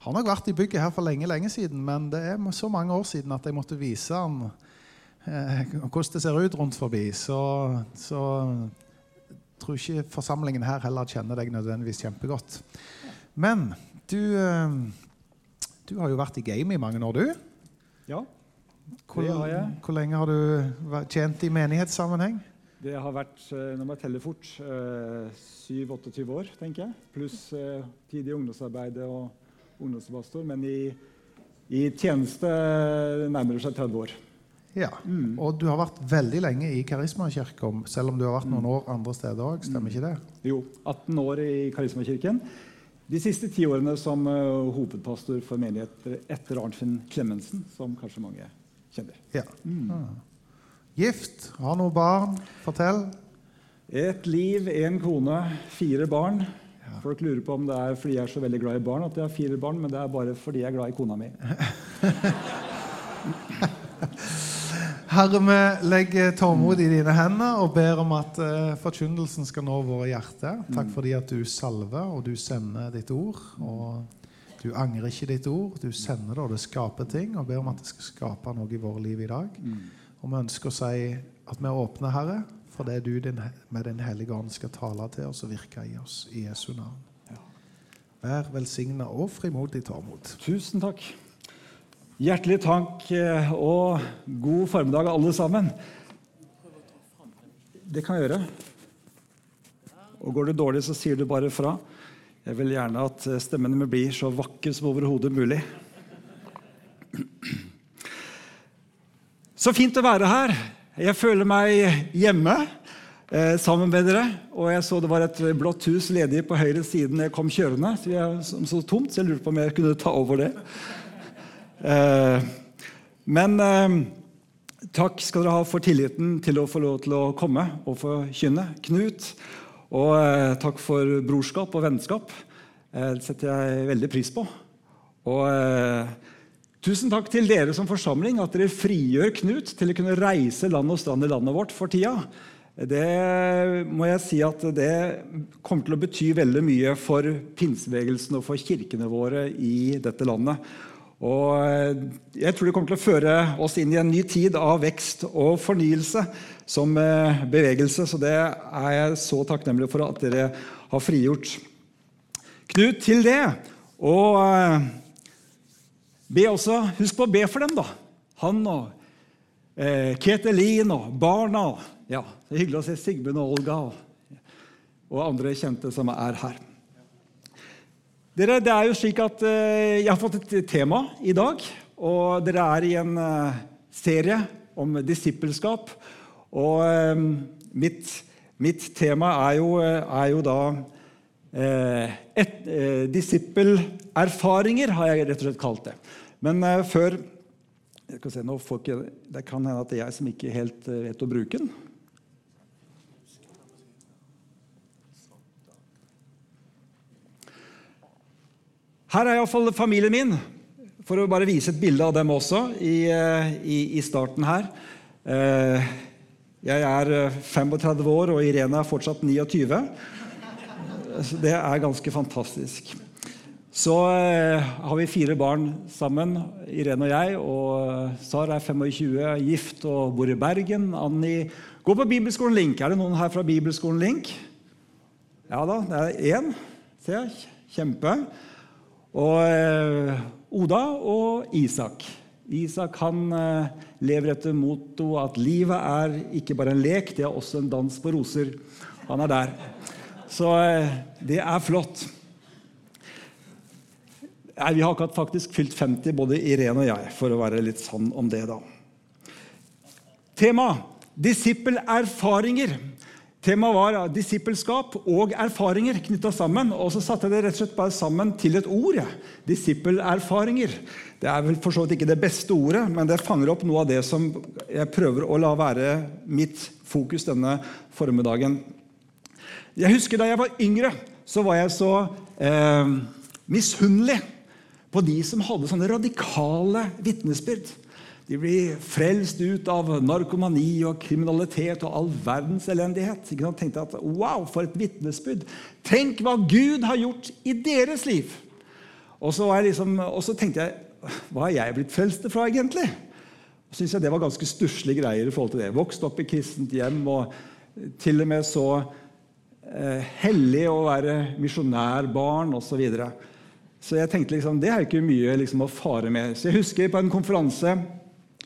har nok vært i bygget her for lenge lenge siden, men det er så mange år siden at jeg måtte vise han eh, hvordan det ser ut rundt forbi. Så, så jeg tror ikke forsamlingen her heller kjenner deg nødvendigvis kjempegodt. Men du, eh, du har jo vært i game i mange år, du. Ja, Hvor, Det har jeg. hvor lenge har du tjent i menighetssammenheng? det har vært, nå når jeg teller fort, eh, 7-28 år, tenker jeg. Pluss eh, tid i ungdomsarbeidet og ungdomspastor. Men i, i tjeneste nærmer det seg 30 år. Ja. Og du har vært veldig lenge i Karismakirka, selv om du har vært noen år andre steder òg. Stemmer ikke det? Jo, 18 år i Karismakirken. De siste ti årene som uh, hovedpastor for menigheter etter Arnfinn Klemensen, som kanskje mange kjenner. Ja. Ah. Gift, har noen barn. Fortell. Et liv, én kone, fire barn. Folk lurer på om det er fordi jeg er så veldig glad i barn at jeg har fire barn, men det er bare fordi jeg er glad i kona mi. Herre, vi legger tålmod i dine hender og ber om at uh, forkynnelsen skal nå våre hjerter. Takk fordi at du salver, og du sender ditt ord. Og du angrer ikke ditt ord. Du sender det, og det skaper ting. Og ber om at det skal skape noe i våre liv i dag. Og vi ønsker å si at vi er åpne, Herre, for det du din, med Den hellige ånd skal tale til oss og virke i oss. I Jesu navn. Vær velsigna og frimodig tålmod. Tusen takk. Hjertelig takk eh, og god formiddag, alle sammen. Det kan jeg gjøre. Og går det dårlig, så sier du bare fra. Jeg vil gjerne at eh, stemmen min blir så vakker som overhodet mulig. Så fint å være her. Jeg føler meg hjemme eh, sammen med dere. Og jeg så det var et blått hus ledig på høyre siden jeg kom kjørende. Så jeg som så tomt, så jeg lurte på om jeg kunne ta over det. Eh, men eh, takk skal dere ha for tilliten til å få lov til å komme og forkynne. Knut. Og eh, takk for brorskap og vennskap. Eh, det setter jeg veldig pris på. Og eh, tusen takk til dere som forsamling, at dere frigjør Knut til å kunne reise land og strand i landet vårt for tida. Det må jeg si at det kommer til å bety veldig mye for pinsebevegelsen og for kirkene våre i dette landet. Og jeg tror det kommer til å føre oss inn i en ny tid av vekst og fornyelse som eh, bevegelse. Så det er jeg så takknemlig for at dere har frigjort Knut til det. Og eh, be også, husk på å be for dem, da. Han og eh, Ketelin og barna. Ja, det er hyggelig å se Sigmund og Olga og, andre kjente som er her. Dere, det er jo slik at eh, Jeg har fått et tema i dag. og Dere er i en eh, serie om disippelskap. Og eh, mitt, mitt tema er jo, er jo da eh, et, eh, Disippelerfaringer, har jeg rett og slett kalt det. Men eh, før se, ikke, Det kan hende at det er jeg som ikke helt eh, vet å bruke den. Her er iallfall familien min, for å bare vise et bilde av dem også i, eh, i, i starten her. Eh, Jeg er eh, 35 år, og Irene er fortsatt 29. Det er ganske fantastisk. Så eh, har vi fire barn sammen, Irene og jeg. og Sara er 25, gift og bor i Bergen. Anni går på Bibelskolen Link. Er det noen her fra Bibelskolen Link? Ja da, det er én. Se. Kjempe. Og eh, Oda og Isak. Isak han eh, lever etter motto at livet er ikke bare en lek, det er også en dans på roser. Han er der. Så eh, det er flott. Nei, Vi har akkurat faktisk fylt 50, både Irene og jeg, for å være litt sann om det. da. Tema disippelerfaringer. Temaet var disippelskap og erfaringer knytta sammen. Og så satte jeg det rett og slett bare sammen til et ord. Ja. Disippelerfaringer. Det er vel for så vidt ikke det beste ordet, men det fanger opp noe av det som jeg prøver å la være mitt fokus denne formiddagen. Jeg husker Da jeg var yngre, så var jeg så eh, misunnelig på de som hadde sånne radikale vitnesbyrd. De blir frelst ut av narkomani og kriminalitet og all verdens elendighet. Ikke sant? tenkte at wow, for et vitnesbyrd! Tenk hva Gud har gjort i deres liv! Og så, liksom, og så, tenkte jeg Hva er jeg blitt frelst fra, egentlig? Og synes jeg Det var ganske stusslige greier. i forhold til det. Vokst opp i kristent hjem og til og med så hellig å være misjonærbarn osv. Så, videre. så jeg tenkte liksom, det er ikke mye liksom, å fare med. Så Jeg husker på en konferanse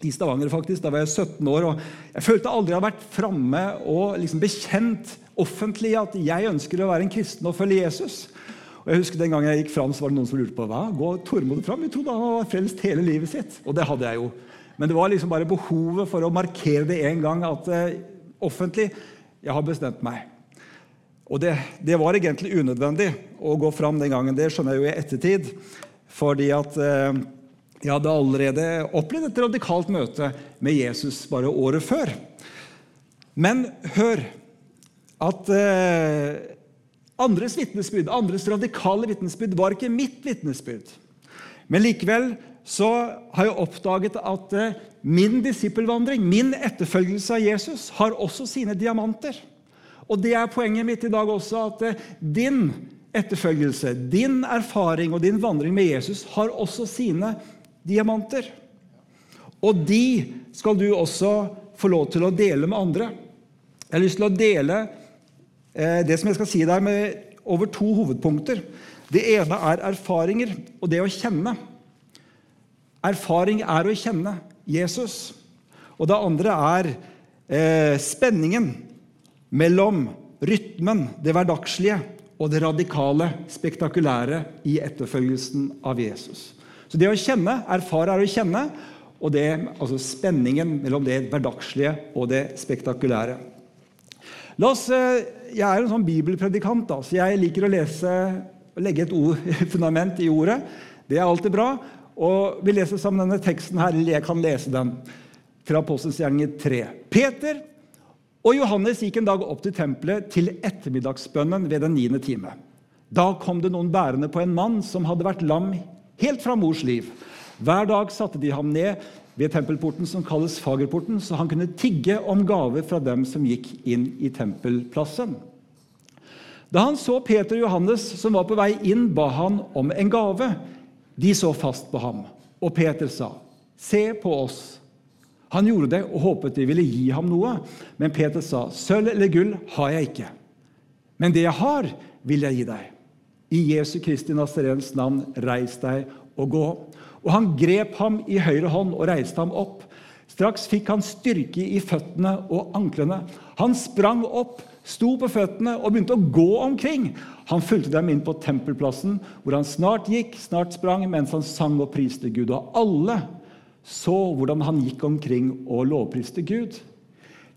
i Stavanger. faktisk, Da var jeg 17 år. og Jeg følte aldri jeg hadde vært framme og liksom bekjent offentlig at jeg ønsker å være en kristen og følge Jesus. Og jeg husker Den gangen jeg gikk fram, så var det noen som lurte på hva Gå Tormod fram. Vi trodde han var frelst hele livet sitt. Og det hadde jeg jo. Men det var liksom bare behovet for å markere det en gang at uh, offentlig jeg har bestemt meg. Og det, det, var egentlig unødvendig å gå fram den gangen. Det skjønner jeg jo i ettertid. Fordi at eh, jeg hadde allerede opplevd et radikalt møte med Jesus bare året før. Men hør at eh, andres vitnesbyrd, andres radikale vitnesbyrd, var ikke mitt vitnesbyrd. Men likevel så har jeg oppdaget at eh, min disippelvandring, min etterfølgelse av Jesus, har også sine diamanter. Og det er poenget mitt i dag også, at uh, din etterfølgelse, din erfaring og din vandring med Jesus har også sine diamanter. Og de skal du også få lov til å dele med andre. Jeg har lyst til å dele eh, det som jeg skal si der, med over to hovedpunkter. Det ene er erfaringer og det å kjenne. Erfaring er å kjenne Jesus. Og det andre er eh, spenningen mellom rytmen, det hverdagslige, og det radikale, spektakulære i etterfølgelsen av Jesus. Så det å kjenne, erfare er å kjenne, og det, altså spenningen mellom det hverdagslige og det spektakulære. La oss, eh, Jeg er en sånn bibelpredikant, da, så jeg liker å lese legge et ord, fundament i ordet. Det er alltid bra. Og Vi leser sammen denne teksten her, eller jeg kan lese den fra Apostelens gjerninger 3. Peter og Johannes gikk en dag opp til tempelet til ettermiddagsbønnen ved den niende time. Da kom det noen bærende på en mann som hadde vært lam helt fra mors liv. Hver dag satte de ham ned ved tempelporten som kalles Fagerporten, så han kunne tigge om gaver fra dem som gikk inn i tempelplassen. Da han så Peter og Johannes som var på vei inn, ba han om en gave. De så fast på ham, og Peter sa, 'Se på oss.' Han gjorde det og håpet de ville gi ham noe, men Peter sa, 'Sølv eller gull har jeg ikke.' 'Men det jeg har, vil jeg gi deg.' I Jesu Kristi Nazarens navn, reis deg og gå. Og han grep ham i høyre hånd og reiste ham opp. Straks fikk han styrke i føttene og anklene. Han sprang opp, sto på føttene og begynte å gå omkring. Han fulgte dem inn på tempelplassen, hvor han snart gikk, snart sprang, mens han sang og priste Gud. Og alle så hvordan han gikk omkring og lovpriste Gud.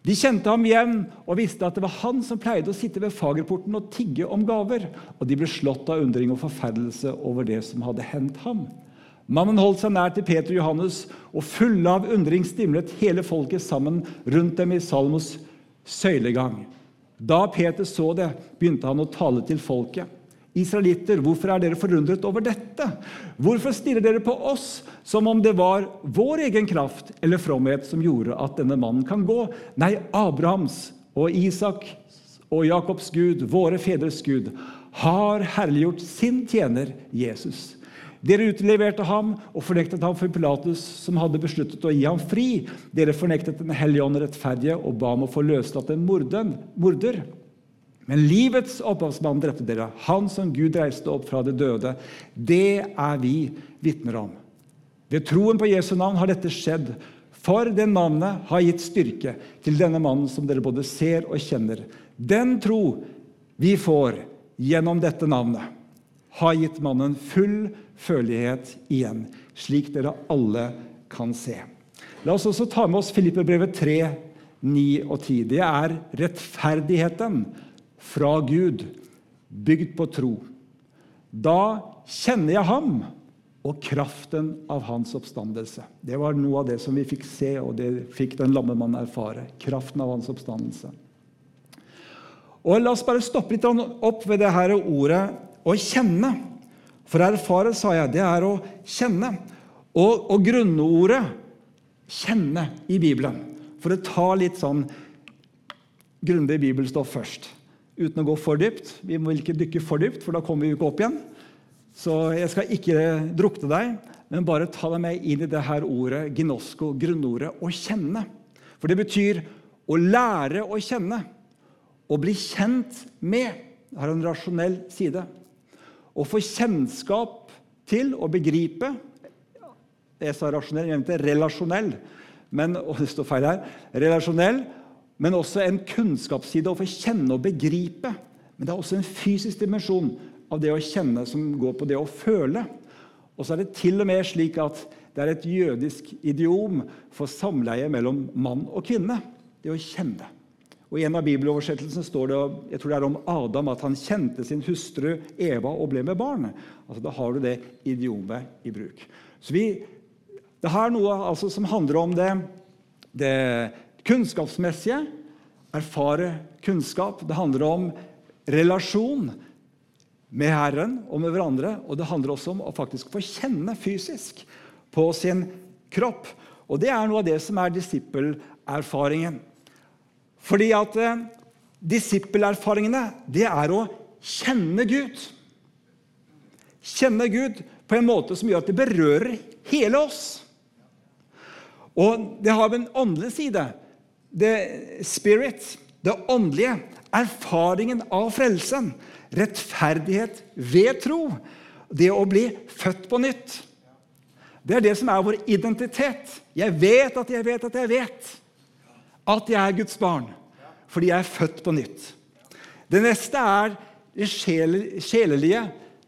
De kjente ham igjen og visste at det var han som pleide å sitte ved fagerporten og tigge om gaver. Og de ble slått av undring og forferdelse over det som hadde hendt ham. Mannen holdt seg nær til Peter og Johannes, og fulle av undring stimlet hele folket sammen rundt dem i Salmos søylegang. Da Peter så det, begynte han å tale til folket. Israelitter, hvorfor er dere forundret over dette? Hvorfor stirrer dere på oss som om det var vår egen kraft eller fromhet som gjorde at denne mannen kan gå? Nei, Abrahams og Isak og Jakobs Gud, våre fedres Gud, har herliggjort sin tjener Jesus. Dere utleverte ham og fornektet ham for Pilatus, som hadde besluttet å gi ham fri. Dere fornektet Den hellige ånd rettferdige og ba om å få løslatt en morder. Men livets opphavsmann drepte dere, han som Gud reiste opp fra det døde. Det er vi vitner om. Ved troen på Jesu navn har dette skjedd, for det navnet har gitt styrke til denne mannen som dere både ser og kjenner. Den tro vi får gjennom dette navnet, har gitt mannen full følelighet igjen, slik dere alle kan se. La oss også ta med oss Filipperbrevet 3, 9 og 10. Det er rettferdigheten fra Gud, bygd på tro. Da kjenner jeg ham og kraften av hans oppstandelse. Det var noe av det som vi fikk se, og det fikk den lamme mann erfare. Kraften av hans oppstandelse. Og La oss bare stoppe litt opp ved det her ordet 'å kjenne'. For erfare, sa jeg, det er å kjenne. Og, og grunnordet 'kjenne' i Bibelen, for å ta litt sånn grundig bibelstoff først uten å gå for dypt. Vi må ikke dykke for dypt, for da kommer vi jo ikke opp igjen. Så jeg skal ikke drukne deg, men bare ta deg med inn i det her ordet, ginosko, grunnordet, å kjenne. For det betyr å lære å kjenne. Å bli kjent med. Det har en rasjonell side. Å få kjennskap til å begripe Jeg sa rasjonell, jeg mente relasjonell. Men, og det står feil her. Relasjonell, men også en kunnskapsside å få kjenne og begripe. Men det er også en fysisk dimensjon av det å kjenne som går på det å føle. Og så er det til og med slik at det er et jødisk idiom for samleie mellom mann og kvinne. Det å kjenne. Og I en av bibeloversettelsene står det jeg tror det er om Adam at han kjente sin hustru Eva og ble med barn. Altså, da har du det idiomet i bruk. Så vi, Det er noe altså, som handler om det, det kunnskapsmessige. Erfare kunnskap. Det handler om relasjon med Herren og med hverandre. Og det handler også om å faktisk få kjenne fysisk på sin kropp. Og det er noe av det som er disippelerfaringen. Fordi at eh, disippelerfaringene, det er å kjenne Gud. Kjenne Gud på en måte som gjør at det berører hele oss. Og det har en åndelig side. Det spirit, det åndelige. Erfaringen av frelsen. Rettferdighet ved tro. Det å bli født på nytt. Det er det som er vår identitet. Jeg vet at jeg vet at jeg vet at jeg er Guds barn fordi jeg er født på nytt. Det neste er det sjelelige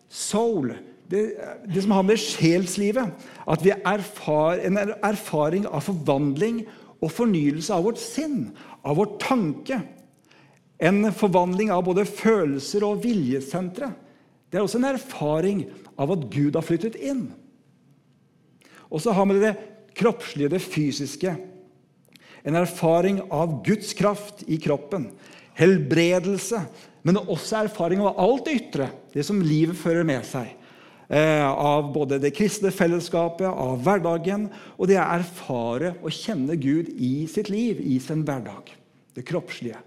soul. Det, det, som har med sjelslivet At vi erfar en erfaring av forvandling og fornyelse av vårt sinn, av vår tanke. En forvandling av både følelser og viljesentre. Det er også en erfaring av at Gud har flyttet inn. Og så har vi det kroppslige, det fysiske. En erfaring av Guds kraft i kroppen. Helbredelse, men også erfaring av alt ytre, det som livet fører med seg. Eh, av både det kristne fellesskapet, av hverdagen, og det å erfare og kjenne Gud i sitt liv, i sin hverdag. Det kroppslige.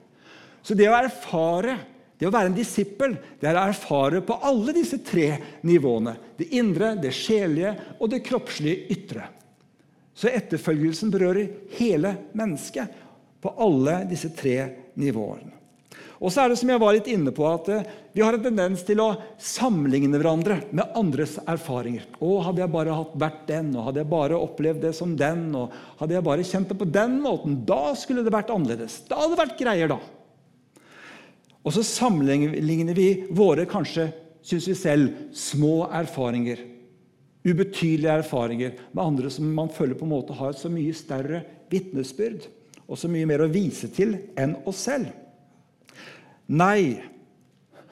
Så det å erfare, det å være en disippel, det er å erfare på alle disse tre nivåene. Det indre, det sjelige og det kroppslige ytre. Så etterfølgelsen berører hele mennesket på alle disse tre nivåene. Og så er det som jeg var litt inne på, at eh, Vi har en tendens til å sammenligne hverandre med andres erfaringer. Å, Hadde jeg bare hatt vært den, og hadde jeg bare opplevd det som den, og hadde jeg bare kjent det på den måten, da skulle det vært annerledes. Da hadde det vært greier, da. Og så sammenligner vi våre kanskje, syns vi selv, små erfaringer ubetydelige erfaringer med andre som man føler på en måte har et så mye større vitnesbyrd og så mye mer å vise til enn oss selv. Nei,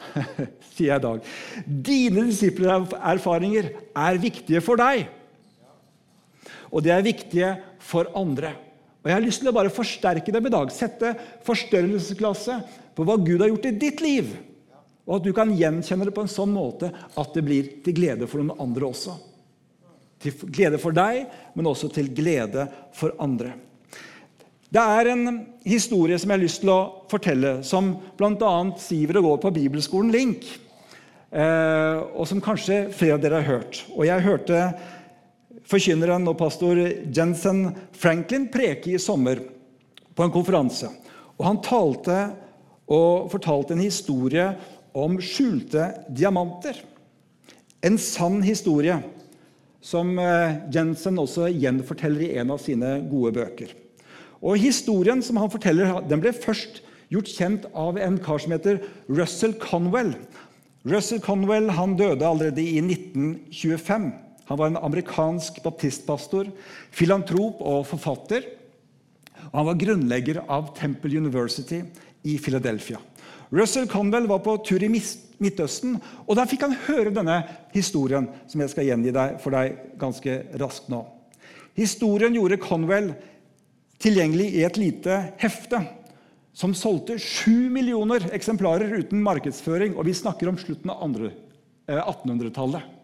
sier jeg i dag. Dine disiplererfaringer er viktige for deg. Og de er viktige for andre. Og Jeg har lyst til å bare forsterke dem i dag. Sette forstørrelsesklasse på hva Gud har gjort i ditt liv. Og at du kan gjenkjenne det på en sånn måte at det blir til glede for noen andre også. Til glede for deg, men også til glede for andre. Det er en historie som jeg har lyst til å fortelle, som bl.a. siver og går på bibelskolen Link. Eh, og som kanskje flere av dere har hørt. Og jeg hørte forkynneren og pastor Jensen Franklin preke i sommer på en konferanse. Og Han talte og fortalte en historie om skjulte diamanter. En sann historie som eh, Jensen også gjenforteller i en av sine gode bøker. Og Historien som han forteller, den ble først gjort kjent av en kar som heter Russell Conwell. Russell Conwell han døde allerede i 1925. Han var en amerikansk baptistpastor, filantrop og forfatter. Og han var grunnlegger av Temple University i Philadelphia. Russell Conwell var på tur i Midtøsten, og der fikk han høre denne historien, som jeg skal gjengi deg for deg ganske raskt nå. Historien gjorde Conwell tilgjengelig i et lite hefte som solgte sju millioner eksemplarer uten markedsføring. Og vi snakker om slutten av 1800-tallet. Eh,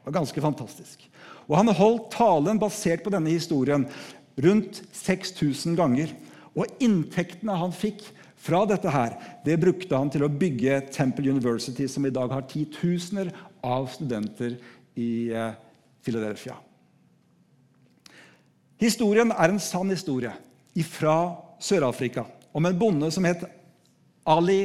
det var ganske fantastisk. Og Han holdt talen basert på denne historien rundt 6000 ganger. Og inntektene han fikk fra dette her, det brukte han til å bygge Temple University, som i dag har titusener av studenter i eh, Philadelphia. Historien er en sann historie fra Sør-Afrika om en bonde som het Ali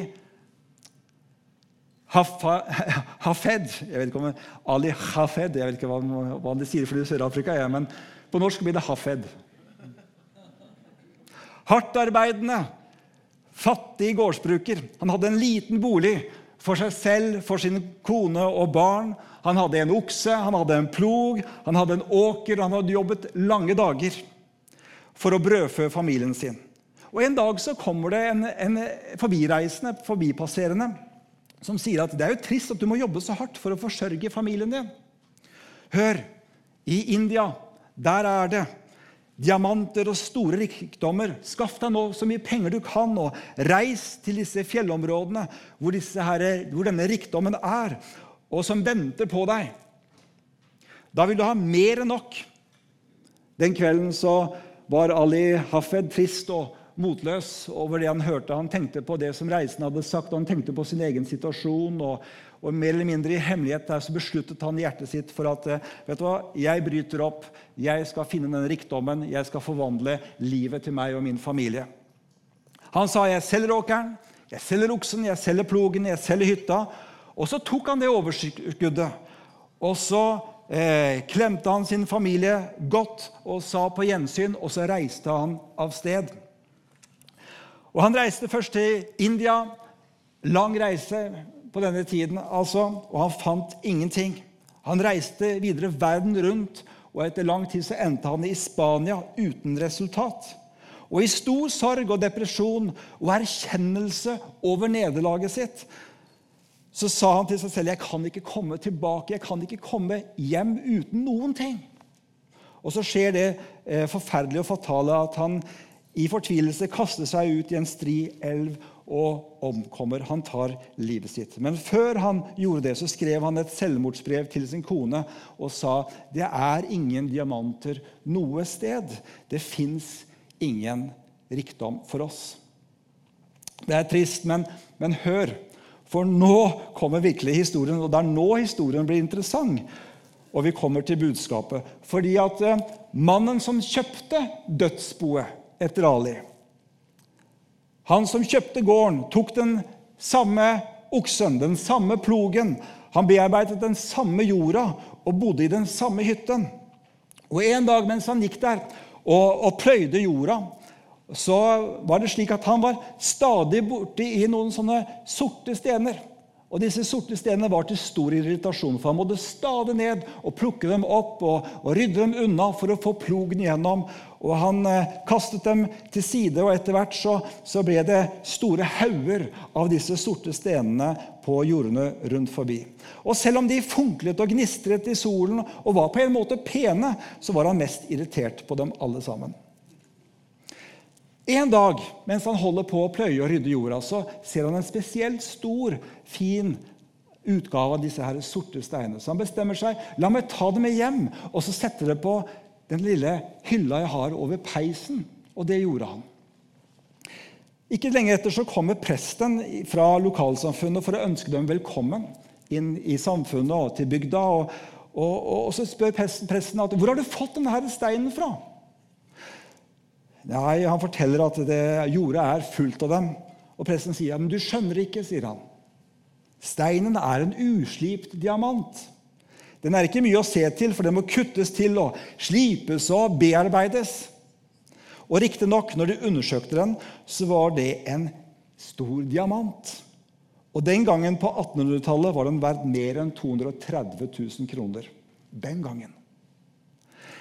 Hafed. Jeg vet ikke om Ali Hafed, jeg vet ikke hva, hva de sier for det Sør-Afrika, men på norsk blir det Hafed. Hardtarbeidende, fattig gårdsbruker. Han hadde en liten bolig for seg selv, for sin kone og barn. Han hadde en okse, han hadde en plog, han hadde en åker. Han hadde jobbet lange dager for å brødfø familien sin. Og En dag så kommer det en, en forbireisende, forbipasserende, som sier at det er jo trist at du må jobbe så hardt for å forsørge familien din. Hør, i India, der er det diamanter og store rikdommer. Skaff deg nå så mye penger du kan, og reis til disse fjellområdene hvor, disse her, hvor denne rikdommen er, og som venter på deg. Da vil du ha mer enn nok. Den kvelden så var Ali Hafed trist og motløs over det han hørte. Han tenkte på det som reisen hadde sagt, og han tenkte på sin egen situasjon. og og mer eller mindre i hemmelighet der så besluttet han i hjertet sitt for at eh, vet du hva, jeg bryter opp, jeg skal finne den rikdommen, jeg skal forvandle livet til meg og min familie. Han sa jeg selger åkeren, jeg selger oksen, jeg selger plogen, jeg selger hytta. Og så tok han det overskuddet. Og så eh, klemte han sin familie godt og sa på gjensyn, og så reiste han av sted. Og Han reiste først til India. Lang reise, på denne tiden, altså, og han fant ingenting. Han reiste videre verden rundt, og etter lang tid så endte han i Spania uten resultat. Og i stor sorg og depresjon og erkjennelse over nederlaget sitt så sa han til seg selv jeg kan ikke komme tilbake, jeg kan ikke komme hjem uten noen ting. Og så skjer det eh, forferdelige og fatale at han i fortvilelse kaster seg ut i en stri elv og omkommer. Han tar livet sitt. Men før han gjorde det, så skrev han et selvmordsbrev til sin kone og sa det er ingen diamanter noe sted. Det fins ingen rikdom for oss. Det er trist, men, men hør. For nå kommer virkelig historien, og det er nå historien blir interessant. Og vi kommer til budskapet. Fordi at eh, mannen som kjøpte dødsboet etter Ali han som kjøpte gården, tok den samme oksen, den samme plogen. Han bearbeidet den samme jorda og bodde i den samme hytten. Og En dag mens han gikk der og, og pløyde jorda, så var det slik at han var stadig borti i noen sånne sorte stener. Og Disse sorte stenene var til stor irritasjon, for han måtte stadig ned og plukke dem opp og, og rydde dem unna for å få plogen igjennom. Og Han eh, kastet dem til side, og etter hvert så, så ble det store hauger av disse sorte stenene på jordene rundt forbi. Og Selv om de funklet og gnistret i solen og var på en måte pene, så var han mest irritert på dem alle sammen. En dag mens han holder på å pløye og rydde jorda, så ser han en spesielt stor, fin utgave av disse her sorte steinene. Så han bestemmer seg la meg ta det med hjem og så sette det på den lille hylla jeg har over peisen. Og det gjorde han. Ikke lenge etter så kommer presten fra lokalsamfunnet for å ønske dem velkommen inn i samfunnet og til bygda. Og, og, og så spør presten at, hvor har du fått denne steinen fra. Nei, Han forteller at det, jordet er fullt av dem. Og Presten sier men du skjønner ikke, sier han. Steinen er en uslipt diamant. Den er ikke mye å se til, for den må kuttes til og slipes og bearbeides. Og Riktignok, når de undersøkte den, så var det en stor diamant. Og Den gangen på 1800-tallet var den verdt mer enn 230 000 kroner. Den gangen.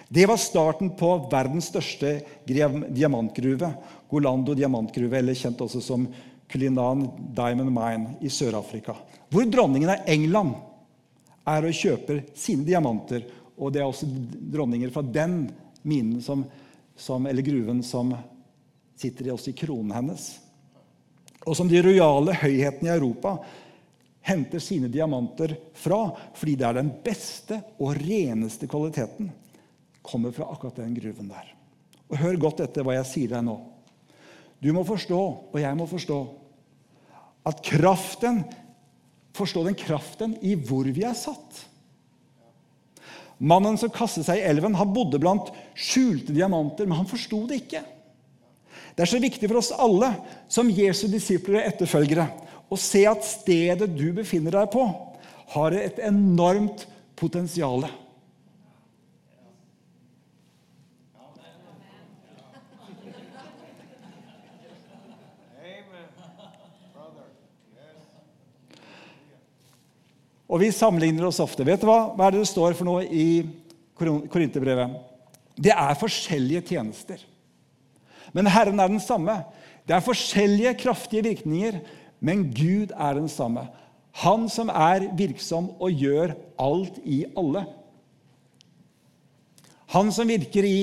Det var starten på verdens største diamantgruve, Golando diamantgruve, eller kjent også som Kulinan Diamond Mine i Sør-Afrika. Hvor dronningen av England er og kjøper sine diamanter. Og det er også dronninger fra den minen som, som, eller gruven som sitter også i kronen hennes. Og som de rojale høyhetene i Europa henter sine diamanter fra fordi det er den beste og reneste kvaliteten kommer fra akkurat den gruven der. Og Hør godt etter hva jeg sier deg nå. Du må forstå, og jeg må forstå, at kraften forstå den kraften i hvor vi er satt. Mannen som kastet seg i elven, han bodde blant skjulte diamanter, men han forsto det ikke. Det er så viktig for oss alle som Jesu disipler og etterfølgere å se at stedet du befinner deg på, har et enormt potensial. Og vi sammenligner oss ofte. Vet du hva? Hva er det det står for noe i Korinterbrevet? Det er forskjellige tjenester. Men Herren er den samme. Det er forskjellige kraftige virkninger, men Gud er den samme. Han som er virksom og gjør alt i alle. Han som virker i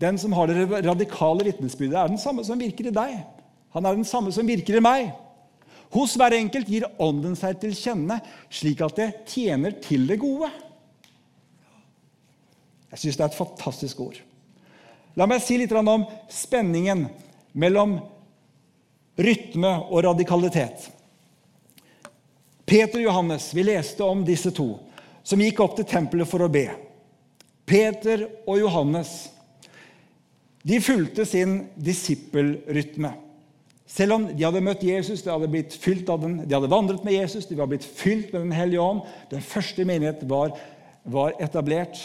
den som har det radikale vitnesbyrdet, er den samme som virker i deg. Han er den samme som virker i meg. Hos hver enkelt gir Ånden seg til kjenne, slik at det tjener til det gode. Jeg syns det er et fantastisk ord. La meg si litt om spenningen mellom rytme og radikalitet. Peter og Johannes, vi leste om disse to, som gikk opp til tempelet for å be. Peter og Johannes de fulgte sin disippelrytme. Selv om de hadde møtt Jesus, de hadde blitt fylt av den, de hadde vandret med Jesus, de var blitt fylt med Den hellige ånd, den første menighet var, var etablert.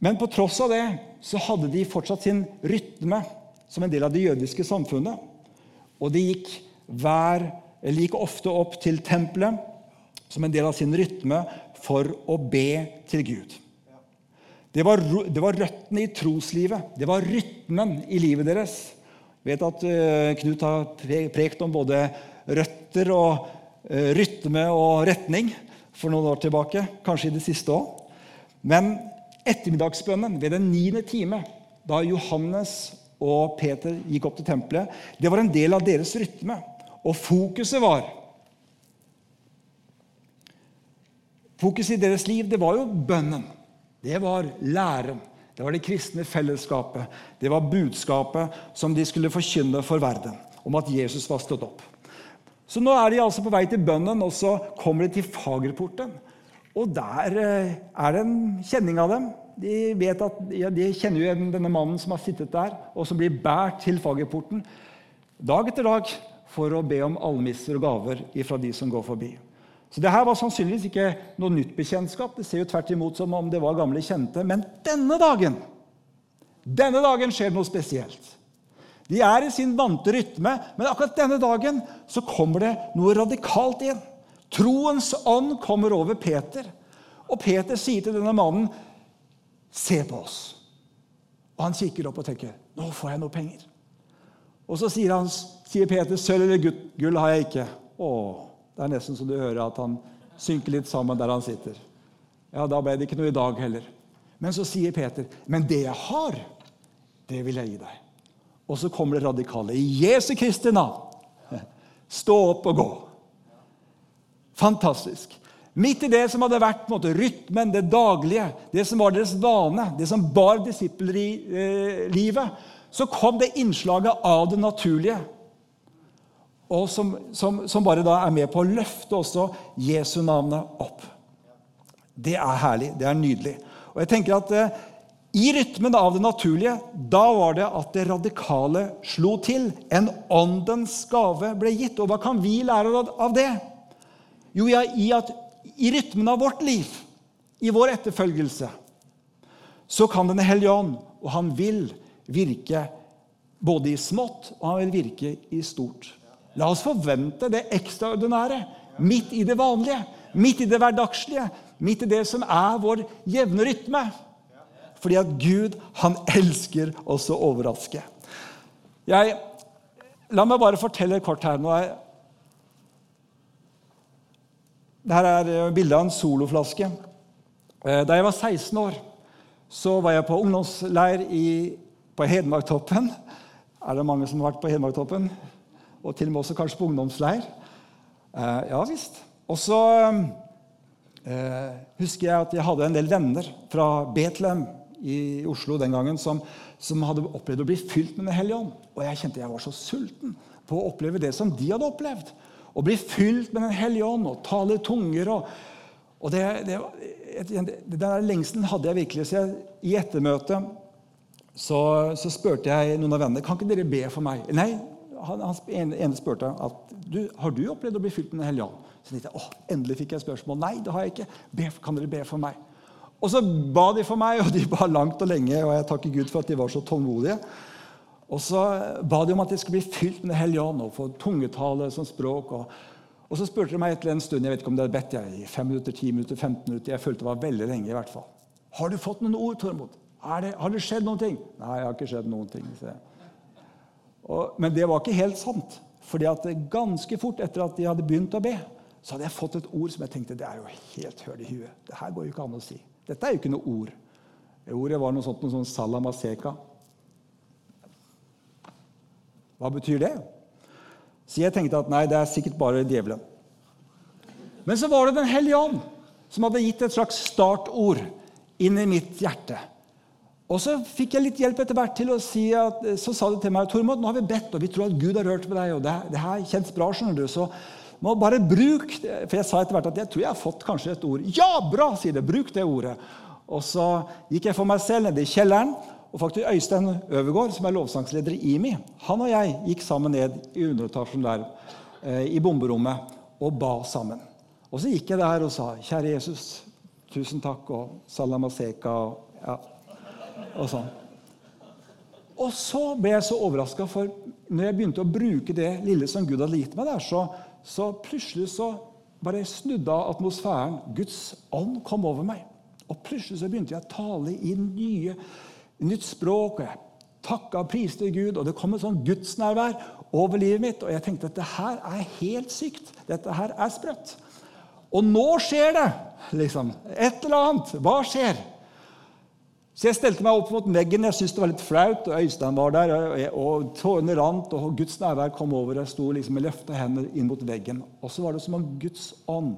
Men på tross av det så hadde de fortsatt sin rytme som en del av det jødiske samfunnet. Og de gikk, hver, gikk ofte opp til tempelet som en del av sin rytme for å be til Gud. Det var, det var røttene i troslivet. Det var rytmen i livet deres vet at uh, Knut har prekt om både røtter og uh, rytme og retning for noen år tilbake. Kanskje i det siste òg. Men ettermiddagsbønnen ved den niende time, da Johannes og Peter gikk opp til tempelet, det var en del av deres rytme. Og fokuset var Fokuset i deres liv det var jo bønnen. Det var læren. Det var det kristne fellesskapet. Det var budskapet som de skulle forkynne for verden, om at Jesus var stått opp. Så nå er de altså på vei til bønnen, og så kommer de til Fagerporten. Og der eh, er det en kjenning av dem. De, vet at, ja, de kjenner jo denne mannen som har sittet der, og som blir båret til Fagerporten dag etter dag for å be om almisser og gaver fra de som går forbi. Så det her var sannsynligvis ikke noe nytt bekjentskap. Det ser jo tvert imot som om det var gamle kjente. Men denne dagen denne dagen skjer noe spesielt. De er i sin vante rytme, men akkurat denne dagen så kommer det noe radikalt inn. Troens ånd kommer over Peter, og Peter sier til denne mannen, 'Se på oss.' Og Han kikker opp og tenker, 'Nå får jeg noe penger.' Og så sier, han, sier Peter, 'Sølv eller gull har jeg ikke.' Åh, det er nesten så du hører at han synker litt sammen der han sitter. Ja, Da ble det ikke noe i dag heller. Men så sier Peter, 'Men det jeg har, det vil jeg gi deg.' Og så kommer det radikale. I Jesu Kristi navn, stå opp og gå. Fantastisk. Midt i det som hadde vært måte, rytmen, det daglige, det som var deres vane, det som bar disipler i eh, livet, så kom det innslaget av det naturlige og som, som, som, bare da er med på å løfte også Jesu navnet opp. Det er herlig. Det er nydelig. Og jeg tenker at eh, I rytmen av det naturlige da var det at det radikale slo til. En åndens gave ble gitt. Og hva kan vi lære av det? Jo, ja, i at i rytmen av vårt liv, i vår etterfølgelse, så kan Den hellige ånd, og han vil virke både i smått og han vil virke i stort. La oss forvente det ekstraordinære midt i det vanlige, midt i det hverdagslige, midt i det som er vår jevne rytme. Fordi at Gud, han elsker oss å overraske. Jeg, la meg bare fortelle kort her. Nå dette er bildet av en soloflaske. Eh, da jeg var 16 år, så var jeg på ungdomsleir i, på Hedmarktoppen. Er det mange som har vært på Hedmarktoppen? Og til og med også kanskje på ungdomsleir. Eh, ja visst. Og så eh, husker jeg at jeg hadde en del venner fra Betlehem i Oslo den gangen som, som hadde opplevd å bli fylt med Den hellige ånd. Og jeg kjente jeg var så sulten på å oppleve det som de hadde opplevd. Å bli fylt med Den hellige ånd og tale tunger. og, og det, det, Den lengselen hadde jeg virkelig. så jeg, I ettermøtet så, så, spurte jeg noen av vennene kan ikke dere be for meg. Nei, han, han ene spurte at du, har du opplevd å bli fylt med Den hellige ånd. Så tenkte jeg, åh, endelig fikk jeg spørsmål. Nei, det har jeg ikke. Be, kan dere be for meg? Og så ba de for meg, og de ba langt og lenge. Og jeg takker Gud for at de var så tålmodige. Og så ba de om at de skulle bli fylt med Den hellige ånd og få tungetale som språk. Og, og så spurte de meg etter en stund jeg vet ikke om det hadde bedt jeg, i 5 minutter, 10 minutter, 15 minutter. Jeg følte det var veldig lenge. i hvert fall. Har du fått noen ord, Tormod? Det, har det skjedd noen ting? Nei, jeg har ikke skjedd noen ting. Og, men det var ikke helt sant. fordi at ganske fort etter at de hadde begynt å be, så hadde jeg fått et ord som jeg tenkte det er jo helt høl i huet. Det her går jo ikke an å si. Dette er jo ikke noe ord. Ordet var noe sånt, sånn salamaseka. Hva betyr det? Så jeg tenkte at nei, det er sikkert bare djevelen. Men så var det Den hellige ånd som hadde gitt et slags startord inn i mitt hjerte. Og Så fikk jeg litt hjelp etter hvert til å si at, så sa de til meg Tormod, nå har vi bedt, og vi tror at Gud har rørt med deg. og det, det her kjennes bra, skjønner du, så må bare bruk For jeg sa etter hvert at jeg tror jeg har fått kanskje et ord. Ja, bra, sier det. Bruk det ordet. Og så gikk jeg for meg selv ned i kjelleren. Og faktisk Øystein Øvergaard, som er lovsangsleder i IMI, han og jeg gikk sammen ned i underetasjen der eh, i bomberommet og ba sammen. Og så gikk jeg der og sa, 'Kjære Jesus, tusen takk', og 'Salamaseka' og, ja, og sånn. Og så ble jeg så overraska, for når jeg begynte å bruke det lille som Gud hadde gitt meg der, så så plutselig så bare snudde atmosfæren. Guds ånd kom over meg. Og plutselig så begynte jeg å tale i nye, nytt språk. og jeg Takka og priste Gud, og det kom et sånn gudsnærvær over livet mitt. Og jeg tenkte at dette her er helt sykt. Dette her er sprøtt. Og nå skjer det! liksom. Et eller annet. Hva skjer? Så jeg stelte meg opp mot veggen. Jeg syntes det var litt flaut. og Øystein var der, og tårene rant, og Guds nærvær kom over. Jeg sto liksom med løfta hender inn mot veggen. Og så var det som om Guds ånd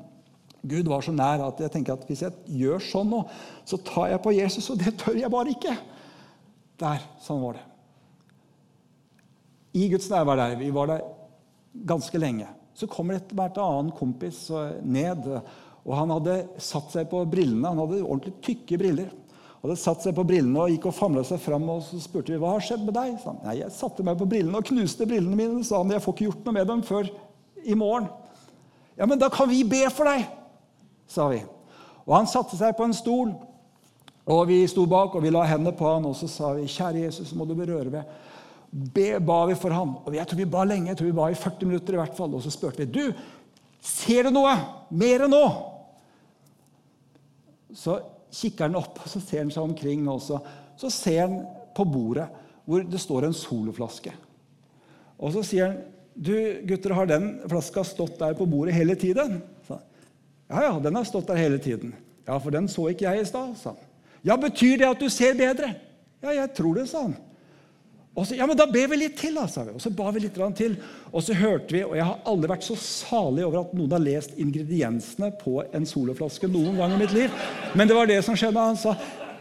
Gud var så nær at jeg tenker at hvis jeg gjør sånn nå, så tar jeg på Jesus, og det tør jeg bare ikke. Der. Sånn var det. I Guds nærvær der. Vi var der ganske lenge. Så kommer etter hvert en annen kompis ned. og Han hadde satt seg på brillene. Han hadde ordentlig tykke briller hadde satt seg på brillene og gikk og famla seg fram. og Så spurte vi hva har skjedd med deg. Han, Nei, jeg satte meg på brillene og knuste brillene mine. sa han, jeg får ikke gjort noe med dem før i morgen. Ja, men da kan vi be for deg, sa vi. Og han satte seg på en stol, og vi sto bak og vi la hendene på han, og så sa vi, kjære Jesus, må du berøre meg. Be ba vi for ham. Og jeg tror vi ba lenge, jeg tror vi ba i 40 minutter i hvert fall. Og så spurte vi du, ser du noe mer enn nå. Så kikker han opp, og så ser han seg omkring. Også. Så ser han på bordet hvor det står en soloflaske. Og så sier han, 'Du, gutter, har den flaska stått der på bordet hele tiden?' Så, ja, ja, den har stått der hele tiden. Ja, for den så ikke jeg i stad, sa han. Ja, betyr det at du ser bedre? Ja, jeg tror det, sa han. Og så, ja, men Da ber vi litt til, da, sa vi. Og så ba vi litt til. Og så hørte vi, og jeg har aldri vært så salig over at noen har lest ingrediensene på en soloflaske noen gang i mitt liv. Men det var det som skjedde. Han sa,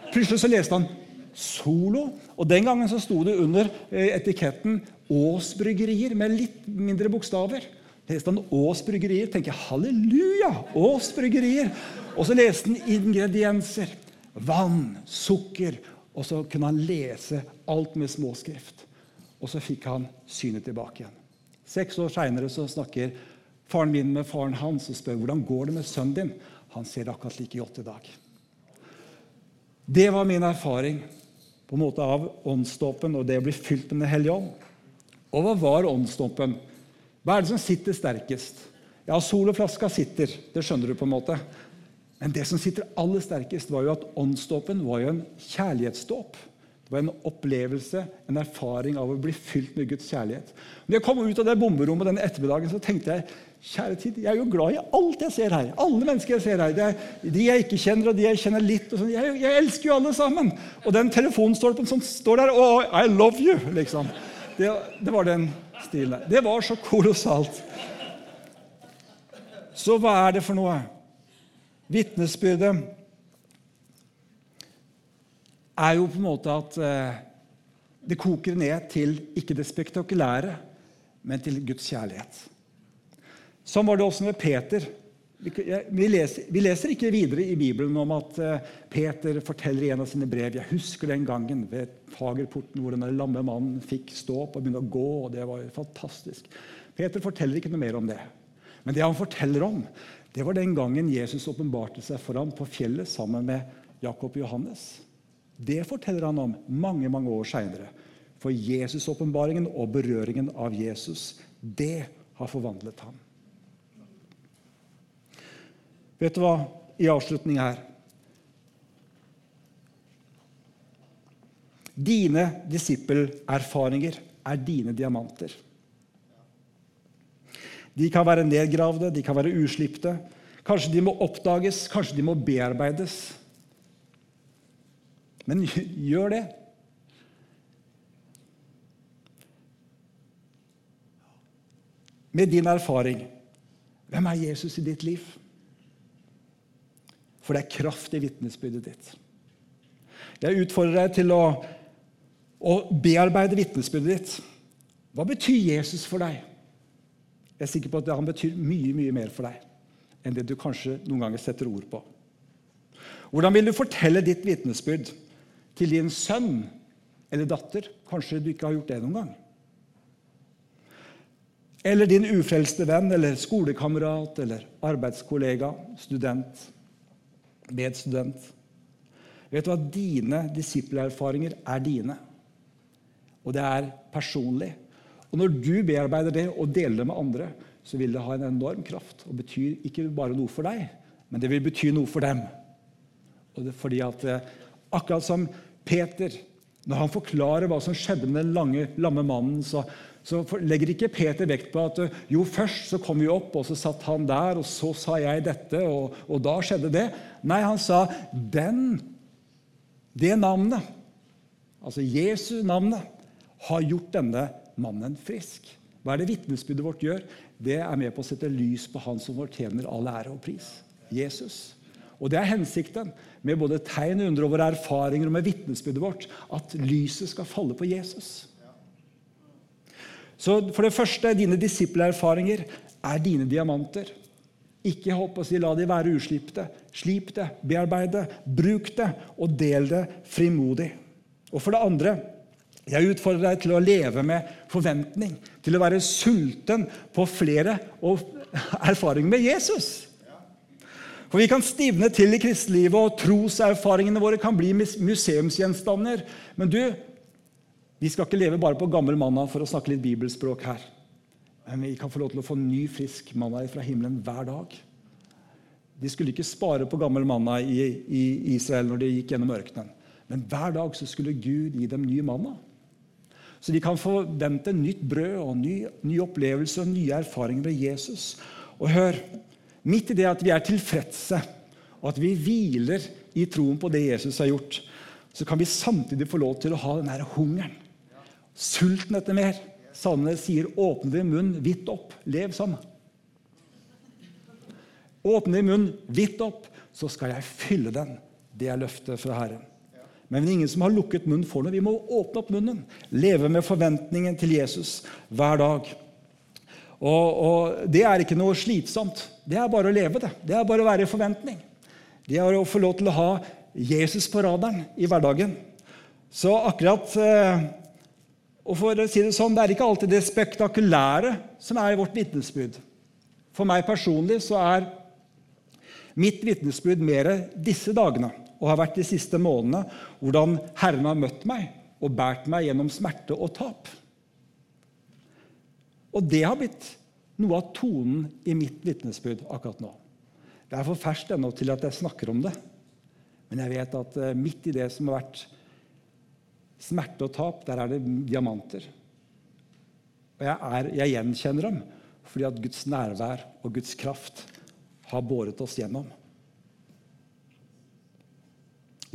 Plutselig så leste han Solo. Og den gangen så sto det under eh, etiketten Ås Bryggerier med litt mindre bokstaver. Leste han Ås Bryggerier, tenker jeg halleluja! Ås Bryggerier. Og så leste han ingredienser. Vann, sukker og så kunne han lese alt med småskrift. Og så fikk han synet tilbake igjen. Seks år seinere snakker faren min med faren hans og spør hvordan går det med sønnen din. Han ser akkurat like godt i dag. Det var min erfaring på en måte av åndsdåpen og det å bli fylt med Den hellige ånd. Og hva var åndsdåpen? Hva er det som sitter sterkest? Ja, sol og flaska sitter, det skjønner du på en måte. Men det som sitter aller sterkest, var jo at åndsdåpen var jo en kjærlighetsdåp. Det var en opplevelse, en erfaring av å bli fylt med Guds kjærlighet. Når jeg kom ut av det bomberommet denne ettermiddagen, så tenkte jeg kjære tid, jeg er jo glad i alt jeg ser her. Alle mennesker jeg ser her. Er, de jeg ikke kjenner, og de jeg kjenner litt. Sånn. Jeg, jeg, elsker jo alle sammen. Og den telefonstolpen som står der Oh, I love you! liksom. Det, det var den stilen der. Det var så kolossalt. Så hva er det for noe? Vitnesbyrdet er jo på en måte at eh, det koker ned til ikke det spektakulære, men til Guds kjærlighet. Sånn var det også med Peter. Vi leser, vi leser, ikke videre i Bibelen om at eh, Peter forteller i en av sine brev Jeg husker den gangen ved Fagerporten hvor den lamme mannen fikk stå opp og begynne å gå. og Det var fantastisk. Peter forteller ikke noe mer om det. Men det han forteller om, det var den gangen Jesus åpenbarte seg for ham på fjellet sammen med Jakob og Johannes. Det forteller han om mange mange år seinere. For Jesus-åpenbaringen og berøringen av Jesus, det har forvandlet ham. Vet du hva? I avslutning her Dine disippelerfaringer er dine diamanter. De kan være nedgravde, de kan være uslipte. Kanskje de må oppdages, kanskje de må bearbeides. Men gjør det. Med din erfaring hvem er Jesus i ditt liv? For det er kraft i vitnesbyrdet ditt. Jeg utfordrer deg til å, å bearbeide vitnesbyrdet ditt. Hva betyr Jesus for deg? Jeg er sikker på at han betyr mye mye mer for deg enn det du kanskje noen ganger setter ord på. Hvordan vil du fortelle ditt vitnesbyrd til din sønn eller datter? Kanskje du ikke har gjort det noen gang. Eller din ufrelste venn eller skolekamerat eller arbeidskollega, student medstudent. Vet du hva? Dine disiplererfaringer er dine. Og det er personlig. Og når du bearbeider det og deler det med andre, så vil det ha en enorm kraft og betyr ikke bare noe for deg, men det vil bety noe for dem. Og det er fordi at eh, Akkurat som Peter, når han forklarer hva som skjedde med den lange, lamme mannen, så så legger ikke Peter vekt på at jo, først så kom vi opp, og så satt han der, og så sa jeg dette, og, og da skjedde det. Nei, han sa den, det navnet, altså Jesu navnet, har gjort denne mannen frisk. Hva er det vitnesbyrdet vårt gjør? Det er med på å sette lys på han som fortjener all ære og pris. Jesus. Og Det er hensikten med både tegn og under og våre erfaringer og med vitnesbyrdet vårt. At lyset skal falle på Jesus. Så for det første, dine disiplererfaringer er dine diamanter. Ikke håp å si la de være uslipte. Slip det, bearbeid det, bruk det, og del det frimodig. Og for det andre, jeg utfordrer deg til å leve med forventning, til å være sulten på flere og erfaringer med Jesus. For Vi kan stivne til i kristelivet, og troserfaringene våre kan bli museumsgjenstander. Men du, vi skal ikke leve bare på gammel manna for å snakke litt bibelspråk her. Men vi kan få lov til å få ny, frisk manna fra himmelen hver dag. De skulle ikke spare på gammel manna i, Israel når de gikk gjennom ørkenen. Men hver dag skulle Gud gi dem ny manna. Så de kan forvente nytt brød og ny, ny opplevelse og nye erfaringer med Jesus. Og hør, midt i det at vi er tilfredse, og at vi hviler i troen på det Jesus har gjort, så kan vi samtidig få lov til å ha den hungeren Sulten etter mer. Salmene sier 'åpne din munn vidt opp'. Lev sånn. Åpne din munn vidt opp, så skal jeg fylle den. Det er løftet fra Herren. Men ingen som har lukket munnen, for noe. Vi må åpne opp munnen. Leve med forventningen til Jesus hver dag. Og, og, Det er ikke noe slitsomt. Det er bare å leve det. Det er bare å være i forventning. Det er å få lov til å ha Jesus på radaren i hverdagen. Så akkurat eh, og for å si Det sånn, det er ikke alltid det spektakulære som er vårt vitnesbyrd. For meg personlig så er mitt vitnesbyrd mer disse dagene og har vært de siste månedene hvordan Herren har møtt meg og båret meg gjennom smerte og tap. Og det har blitt noe av tonen i mitt vitnesbyrd akkurat nå. Det er for ferskt ennå til at jeg snakker om det. Men jeg vet at eh, midt i det som har vært smerte og tap, der er det diamanter. Og jeg, er, jeg gjenkjenner dem fordi at Guds nærvær og Guds kraft har båret oss gjennom.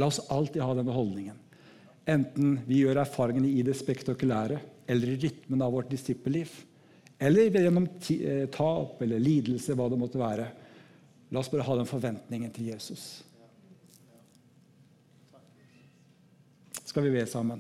La oss alltid ha denne holdningen. Enten vi gjør erfaringene i det spektakulære eller i rytmen av vårt disippelliv, eller gjennom eh, tap eller lidelse, hva det måtte være. La oss bare ha den forventningen til Jesus. skal vi be sammen.